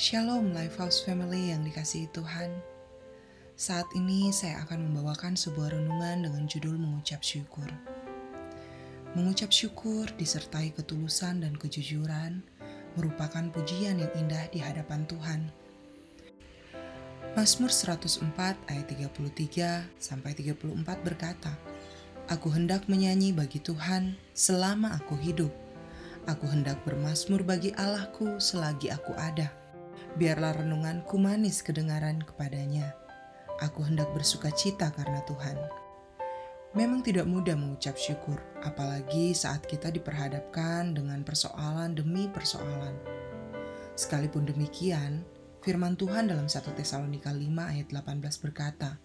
Shalom Lifehouse Family yang dikasihi Tuhan. Saat ini saya akan membawakan sebuah renungan dengan judul mengucap syukur. Mengucap syukur disertai ketulusan dan kejujuran merupakan pujian yang indah di hadapan Tuhan. Mazmur 104 ayat 33 sampai 34 berkata, Aku hendak menyanyi bagi Tuhan selama aku hidup. Aku hendak bermasmur bagi Allahku selagi aku ada. Biarlah renunganku manis kedengaran kepadanya. Aku hendak bersuka cita karena Tuhan. Memang tidak mudah mengucap syukur, apalagi saat kita diperhadapkan dengan persoalan demi persoalan. Sekalipun demikian, firman Tuhan dalam 1 Tesalonika 5 ayat 18 berkata,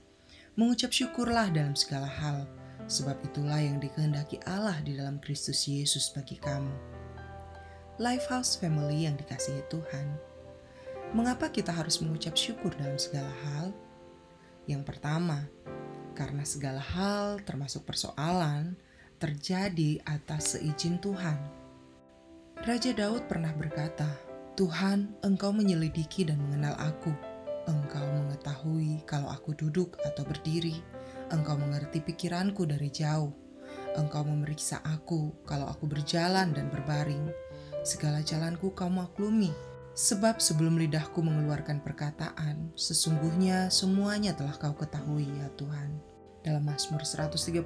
Mengucap syukurlah dalam segala hal, sebab itulah yang dikehendaki Allah di dalam Kristus Yesus bagi kamu. Lifehouse Family yang dikasihi Tuhan, mengapa kita harus mengucap syukur dalam segala hal? Yang pertama, karena segala hal termasuk persoalan terjadi atas seizin Tuhan. Raja Daud pernah berkata, Tuhan, engkau menyelidiki dan mengenal aku. Engkau mengetahui kalau aku duduk atau berdiri Engkau mengerti pikiranku dari jauh. Engkau memeriksa aku kalau aku berjalan dan berbaring. Segala jalanku kau maklumi. Sebab sebelum lidahku mengeluarkan perkataan, sesungguhnya semuanya telah kau ketahui ya Tuhan. Dalam Mazmur 139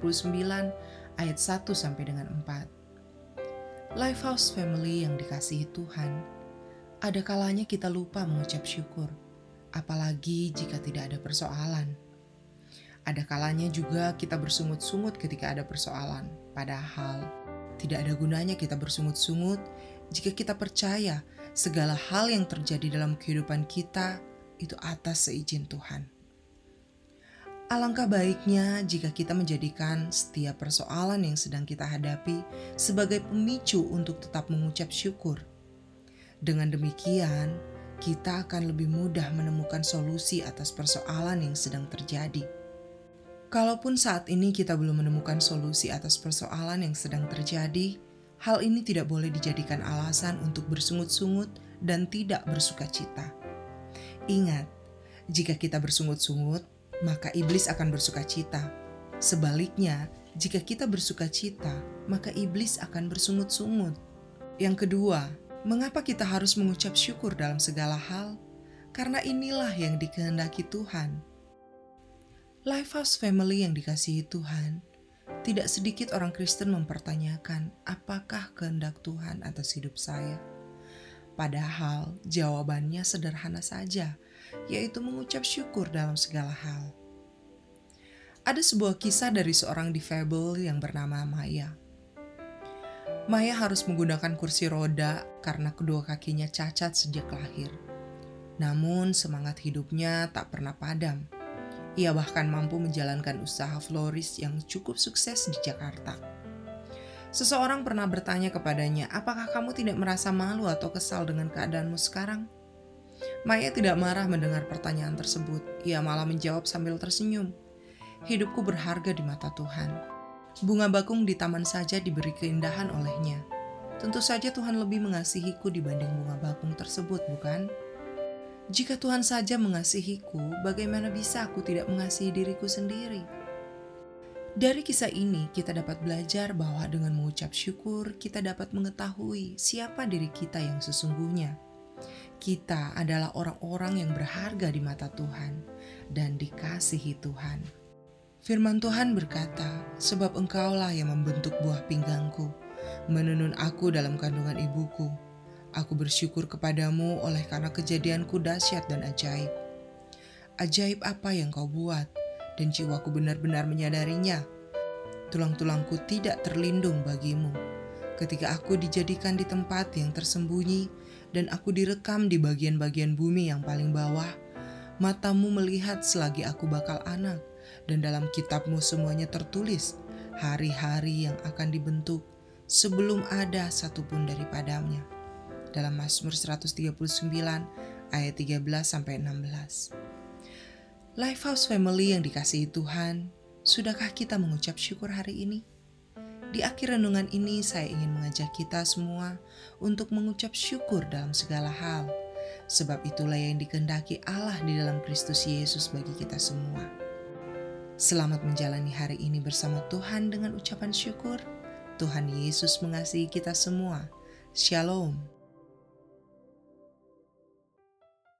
ayat 1 sampai dengan 4. Lifehouse Family yang dikasihi Tuhan, ada kalanya kita lupa mengucap syukur, apalagi jika tidak ada persoalan. Ada kalanya juga kita bersungut-sungut ketika ada persoalan, padahal tidak ada gunanya kita bersungut-sungut jika kita percaya segala hal yang terjadi dalam kehidupan kita itu atas seizin Tuhan. Alangkah baiknya jika kita menjadikan setiap persoalan yang sedang kita hadapi sebagai pemicu untuk tetap mengucap syukur. Dengan demikian, kita akan lebih mudah menemukan solusi atas persoalan yang sedang terjadi. Kalaupun saat ini kita belum menemukan solusi atas persoalan yang sedang terjadi, hal ini tidak boleh dijadikan alasan untuk bersungut-sungut dan tidak bersuka cita. Ingat, jika kita bersungut-sungut, maka iblis akan bersuka cita. Sebaliknya, jika kita bersuka cita, maka iblis akan bersungut-sungut. Yang kedua, mengapa kita harus mengucap syukur dalam segala hal? Karena inilah yang dikehendaki Tuhan Lifehouse Family yang dikasihi Tuhan, tidak sedikit orang Kristen mempertanyakan apakah kehendak Tuhan atas hidup saya. Padahal jawabannya sederhana saja, yaitu mengucap syukur dalam segala hal. Ada sebuah kisah dari seorang difabel yang bernama Maya. Maya harus menggunakan kursi roda karena kedua kakinya cacat sejak lahir. Namun semangat hidupnya tak pernah padam ia bahkan mampu menjalankan usaha florist yang cukup sukses di Jakarta. Seseorang pernah bertanya kepadanya, "Apakah kamu tidak merasa malu atau kesal dengan keadaanmu sekarang?" Maya tidak marah mendengar pertanyaan tersebut. Ia malah menjawab sambil tersenyum. Hidupku berharga di mata Tuhan. Bunga bakung di taman saja diberi keindahan olehnya. Tentu saja Tuhan lebih mengasihiku dibanding bunga bakung tersebut, bukan? Jika Tuhan saja mengasihiku, bagaimana bisa aku tidak mengasihi diriku sendiri? Dari kisah ini, kita dapat belajar bahwa dengan mengucap syukur, kita dapat mengetahui siapa diri kita yang sesungguhnya. Kita adalah orang-orang yang berharga di mata Tuhan dan dikasihi Tuhan. Firman Tuhan berkata, "Sebab Engkaulah yang membentuk buah pinggangku, menenun aku dalam kandungan ibuku." Aku bersyukur kepadamu oleh karena kejadianku dahsyat dan ajaib. Ajaib apa yang kau buat, dan jiwaku benar-benar menyadarinya. Tulang-tulangku tidak terlindung bagimu. Ketika aku dijadikan di tempat yang tersembunyi, dan aku direkam di bagian-bagian bumi yang paling bawah, matamu melihat selagi aku bakal anak, dan dalam kitabmu semuanya tertulis hari-hari yang akan dibentuk sebelum ada satupun daripadanya dalam Mazmur 139 ayat 13 sampai 16. Lifehouse Family yang dikasihi Tuhan, sudahkah kita mengucap syukur hari ini? Di akhir renungan ini saya ingin mengajak kita semua untuk mengucap syukur dalam segala hal. sebab itulah yang dikehendaki Allah di dalam Kristus Yesus bagi kita semua. Selamat menjalani hari ini bersama Tuhan dengan ucapan syukur. Tuhan Yesus mengasihi kita semua. Shalom.